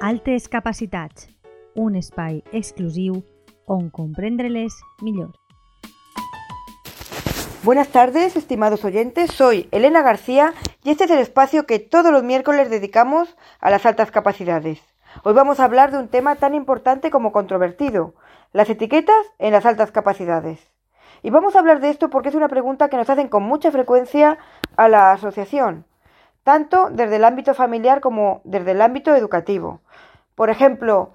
Altes capacitats, un espai exclusiu on millor. Buenas tardes, estimados oyentes. Soy Elena García y este es el espacio que todos los miércoles dedicamos a las altas capacidades. Hoy vamos a hablar de un tema tan importante como controvertido, las etiquetas en las altas capacidades. Y vamos a hablar de esto porque es una pregunta que nos hacen con mucha frecuencia a la asociación, tanto desde el ámbito familiar como desde el ámbito educativo. Por ejemplo,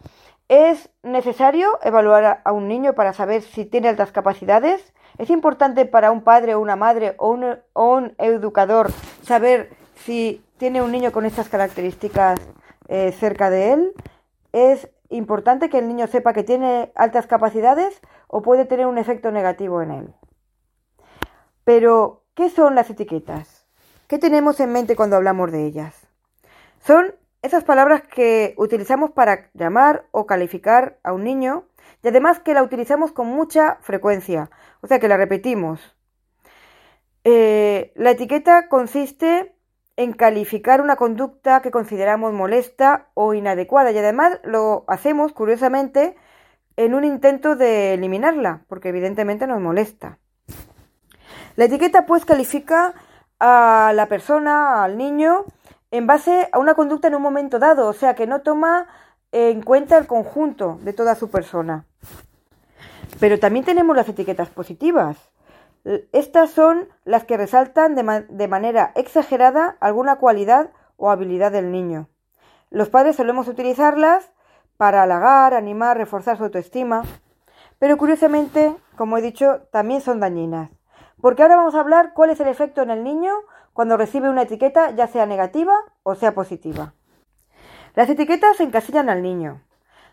¿es necesario evaluar a un niño para saber si tiene altas capacidades? ¿Es importante para un padre o una madre o un, educador saber si tiene un niño con estas características eh, cerca de él? ¿Es importante que el niño sepa que tiene altas capacidades o puede tener un efecto negativo en él? Pero, ¿qué son las etiquetas? ¿Qué tenemos en mente cuando hablamos de ellas? Son esas palabras que utilizamos para llamar o calificar a un niño y además que la utilizamos con mucha frecuencia, o sea que la repetimos. Eh, la etiqueta consiste en calificar una conducta que consideramos molesta o inadecuada y además lo hacemos, curiosamente, en un intento de eliminarla, porque evidentemente nos molesta. La etiqueta pues califica a la persona, al niño, en base a una conducta en un momento dado, o sea que no toma en cuenta el conjunto de toda su persona. Pero también tenemos las etiquetas positivas. Estas son las que resaltan de, manera exagerada alguna cualidad o habilidad del niño. Los padres solemos utilizarlas para halagar, animar, reforzar su autoestima, pero curiosamente, como he dicho, también son dañinas. Porque ahora vamos a hablar cuál es el efecto en el niño cuando recibe una etiqueta, ya sea negativa o sea positiva. Las etiquetas encasillan al niño,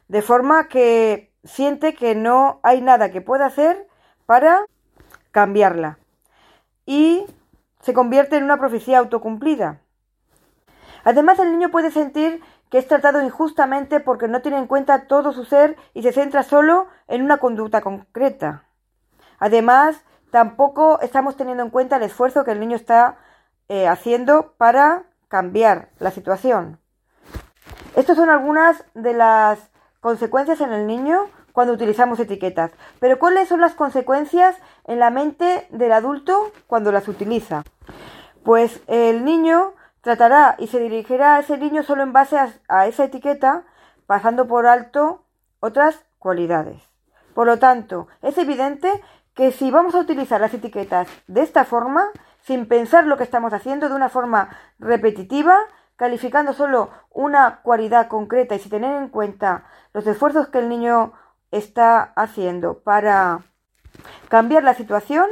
de forma que siente que no hay nada que pueda hacer para cambiarla y se convierte en una profecía autocumplida. Además, el niño puede sentir que es tratado injustamente porque no tiene en cuenta todo su ser y se centra solo en una conducta concreta. Además, tampoco estamos teniendo en cuenta el esfuerzo que el niño está eh, haciendo para cambiar la situación. Estas son algunas de las consecuencias en el niño cuando utilizamos etiquetas. Pero ¿cuáles son las consecuencias en la mente del adulto cuando las utiliza? Pues el niño tratará y se dirigirá a ese niño solo en base a, esa etiqueta, pasando por alto otras cualidades. Por lo tanto, es evidente que si vamos a utilizar las etiquetas de esta forma, sin pensar lo que estamos haciendo de una forma repetitiva, calificando solo una cualidad concreta y sin tener en cuenta los esfuerzos que el niño está haciendo para cambiar la situación,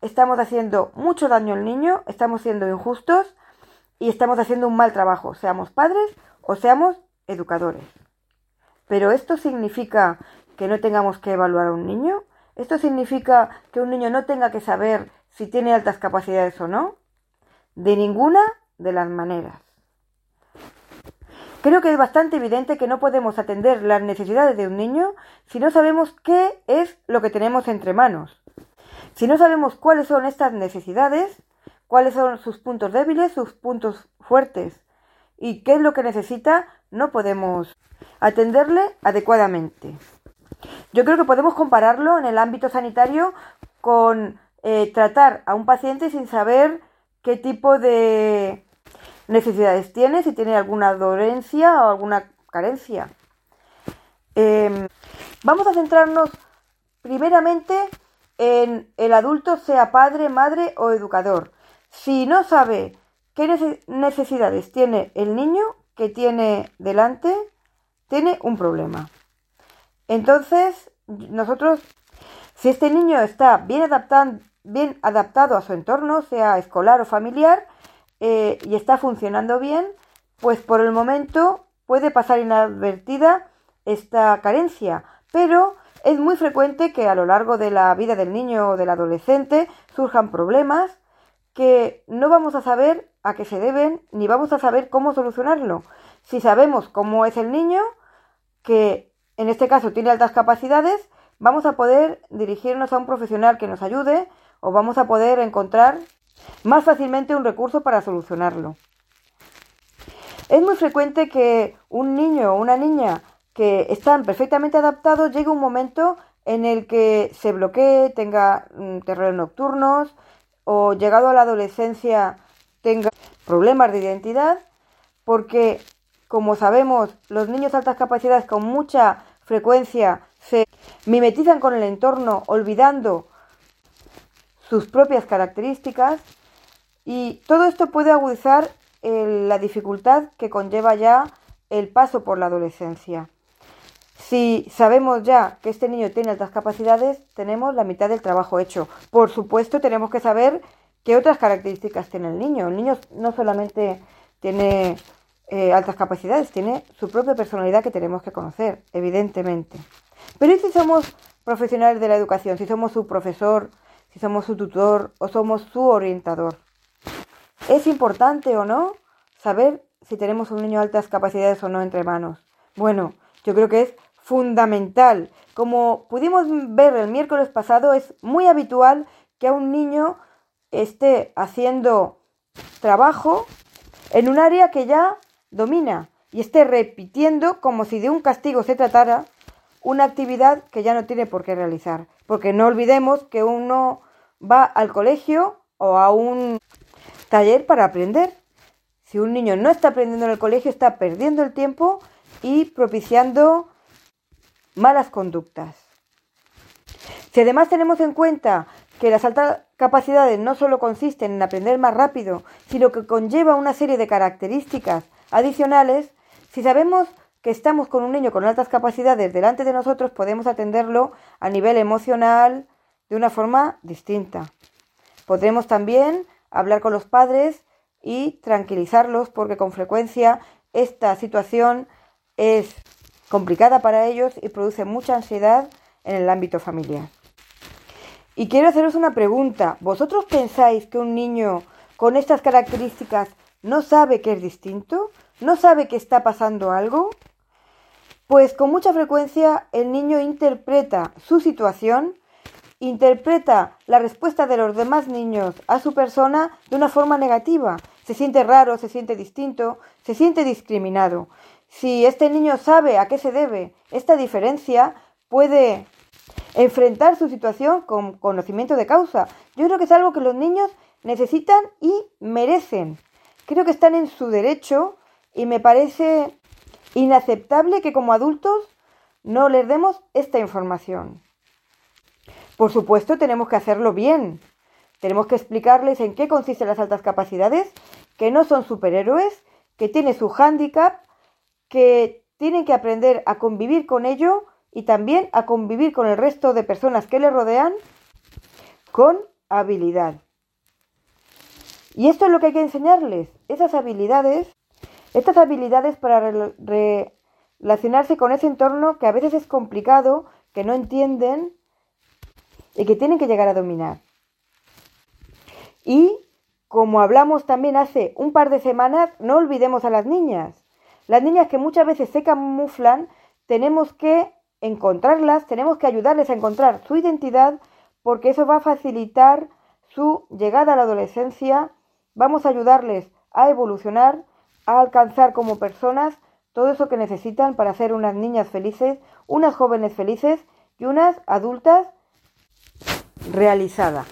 estamos haciendo mucho daño al niño, estamos siendo injustos y estamos haciendo un mal trabajo, seamos padres o seamos educadores. Pero esto significa que no tengamos que evaluar a un niño, esto significa que un niño no tenga que saber si tiene altas capacidades o no, de ninguna de las maneras. Creo que es bastante evidente que no podemos atender las necesidades de un niño si no sabemos qué es lo que tenemos entre manos. Si no sabemos cuáles son estas necesidades, cuáles son sus puntos débiles, sus puntos fuertes y qué es lo que necesita, no podemos atenderle adecuadamente. Yo creo que podemos compararlo en el ámbito sanitario con eh, tratar a un paciente sin saber qué tipo de necesidades tiene, si tiene alguna dolencia o alguna carencia. Em, vamos a centrarnos primeramente en el adulto, sea padre, madre o educador. Si no sabe qué necesidades tiene el niño que tiene delante, tiene un problema. Entonces, nosotros, si este niño está bien, adaptado a su entorno, sea escolar o familiar, eh, y está funcionando bien, pues por el momento puede pasar inadvertida esta carencia, pero es muy frecuente que a lo largo de la vida del niño o del adolescente surjan problemas que no vamos a saber a qué se deben ni vamos a saber cómo solucionarlo. Si sabemos cómo es el niño, que en este caso tiene altas capacidades, vamos a poder dirigirnos a un profesional que nos ayude o vamos a poder encontrar más fácilmente un recurso para solucionarlo. Es muy frecuente que un niño o una niña que están perfectamente adaptados llegue un momento en el que se bloquee, tenga mm, terrores nocturnos o llegado a la adolescencia tenga problemas de identidad, porque como sabemos, los niños de altas capacidades con mucha frecuencia se mimetizan con el entorno olvidando sus propias características y todo esto puede agudizar la dificultad que conlleva ya el paso por la adolescencia. Si sabemos ya que este niño tiene altas capacidades, tenemos la mitad del trabajo hecho. Por supuesto, tenemos que saber qué otras características tiene el niño. El niño no solamente tiene eh, altas capacidades, tiene su propia personalidad que tenemos que conocer, evidentemente. Pero ¿y si somos profesionales de la educación? Si somos su profesor, si somos su tutor o somos su orientador. ¿Es importante o no saber si tenemos un niño de altas capacidades o no entre manos? Bueno, yo creo que es fundamental. Como pudimos ver el miércoles pasado, es muy habitual que a un niño esté haciendo trabajo en un área que ya domina y esté repitiendo como si de un castigo se tratara una actividad que ya no tiene por qué realizar. Porque no olvidemos que uno va al colegio o a un taller para aprender. Si un niño no está aprendiendo en el colegio, está perdiendo el tiempo y propiciando malas conductas. Si además tenemos en cuenta que las altas capacidades no solo consisten en aprender más rápido, sino que conlleva una serie de características adicionales, si sabemos que estamos con un niño con altas capacidades delante de nosotros, podemos atenderlo a nivel emocional de una forma distinta. Podremos también hablar con los padres y tranquilizarlos porque con frecuencia esta situación es complicada para ellos y produce mucha ansiedad en el ámbito familiar. Y quiero haceros una pregunta. ¿Vosotros pensáis que un niño con estas características no sabe que es distinto? ¿No sabe que está pasando algo? Pues con mucha frecuencia el niño interpreta su situación, interpreta la respuesta de los demás niños a su persona de una forma negativa. Se siente raro, se siente distinto, se siente discriminado. Si este niño sabe a qué se debe esta diferencia, puede enfrentar su situación con conocimiento de causa. Yo creo que es algo que los niños necesitan y merecen. Creo que están en su derecho y me parece inaceptable que como adultos no les demos esta información. Por supuesto, tenemos que hacerlo bien. Tenemos que explicarles en qué consisten las altas capacidades, que no son superhéroes, que tiene su hándicap, que tienen que aprender a convivir con ello y también a convivir con el resto de personas que le rodean con habilidad. Y esto es lo que hay que enseñarles, esas habilidades, estas habilidades para relacionarse con ese entorno que a veces es complicado, que no entienden y que tienen que llegar a dominar. Y como hablamos también hace un par de semanas, no olvidemos a las niñas. Las niñas que muchas veces se camuflan, tenemos que encontrarlas, tenemos que ayudarles a encontrar su identidad porque eso va a facilitar su llegada a la adolescencia, vamos a ayudarles a evolucionar, a alcanzar como personas todo eso que necesitan para ser unas niñas felices, unas jóvenes felices y unas adultas realizadas.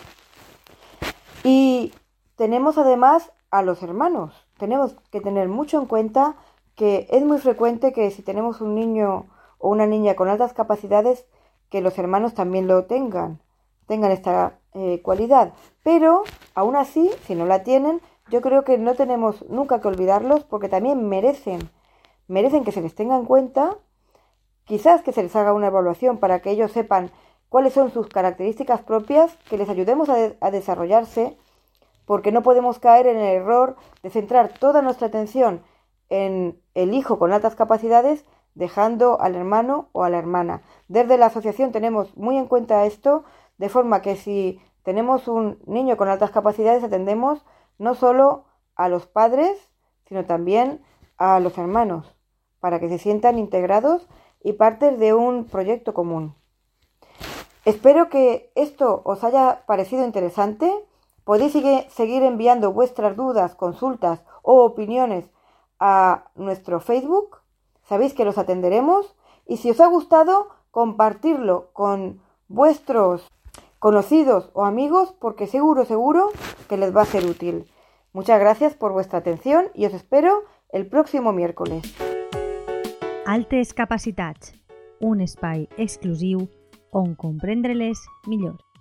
Y tenemos además a los hermanos. Tenemos que tener mucho en cuenta que es muy frecuente que si tenemos un niño o una niña con altas capacidades, que los hermanos también lo tengan, tengan esta eh, cualidad. Pero, aún así, si no la tienen, yo creo que no tenemos nunca que olvidarlos porque también merecen, merecen que se les tenga en cuenta, quizás que se les haga una evaluación para que ellos sepan cuáles son sus características propias, que les ayudemos a desarrollarse, porque no podemos caer en el error de centrar toda nuestra atención en el hijo con altas capacidades dejando al hermano o a la hermana. Desde la asociación tenemos muy en cuenta esto, de forma que si tenemos un niño con altas capacidades, atendemos no solo a los padres, sino también a los hermanos, para que se sientan integrados y partes de un proyecto común. Espero que esto os haya parecido interesante. Podéis seguir enviando vuestras dudas, consultas o opiniones a nuestro Facebook, sabéis que los atenderemos y si os ha gustado, compartirlo con vuestros conocidos o amigos porque seguro, seguro que les va a ser útil. Muchas gracias por vuestra atención y os espero el próximo miércoles. Altes Capacitats, un espai exclusiu on comprendre-les millor.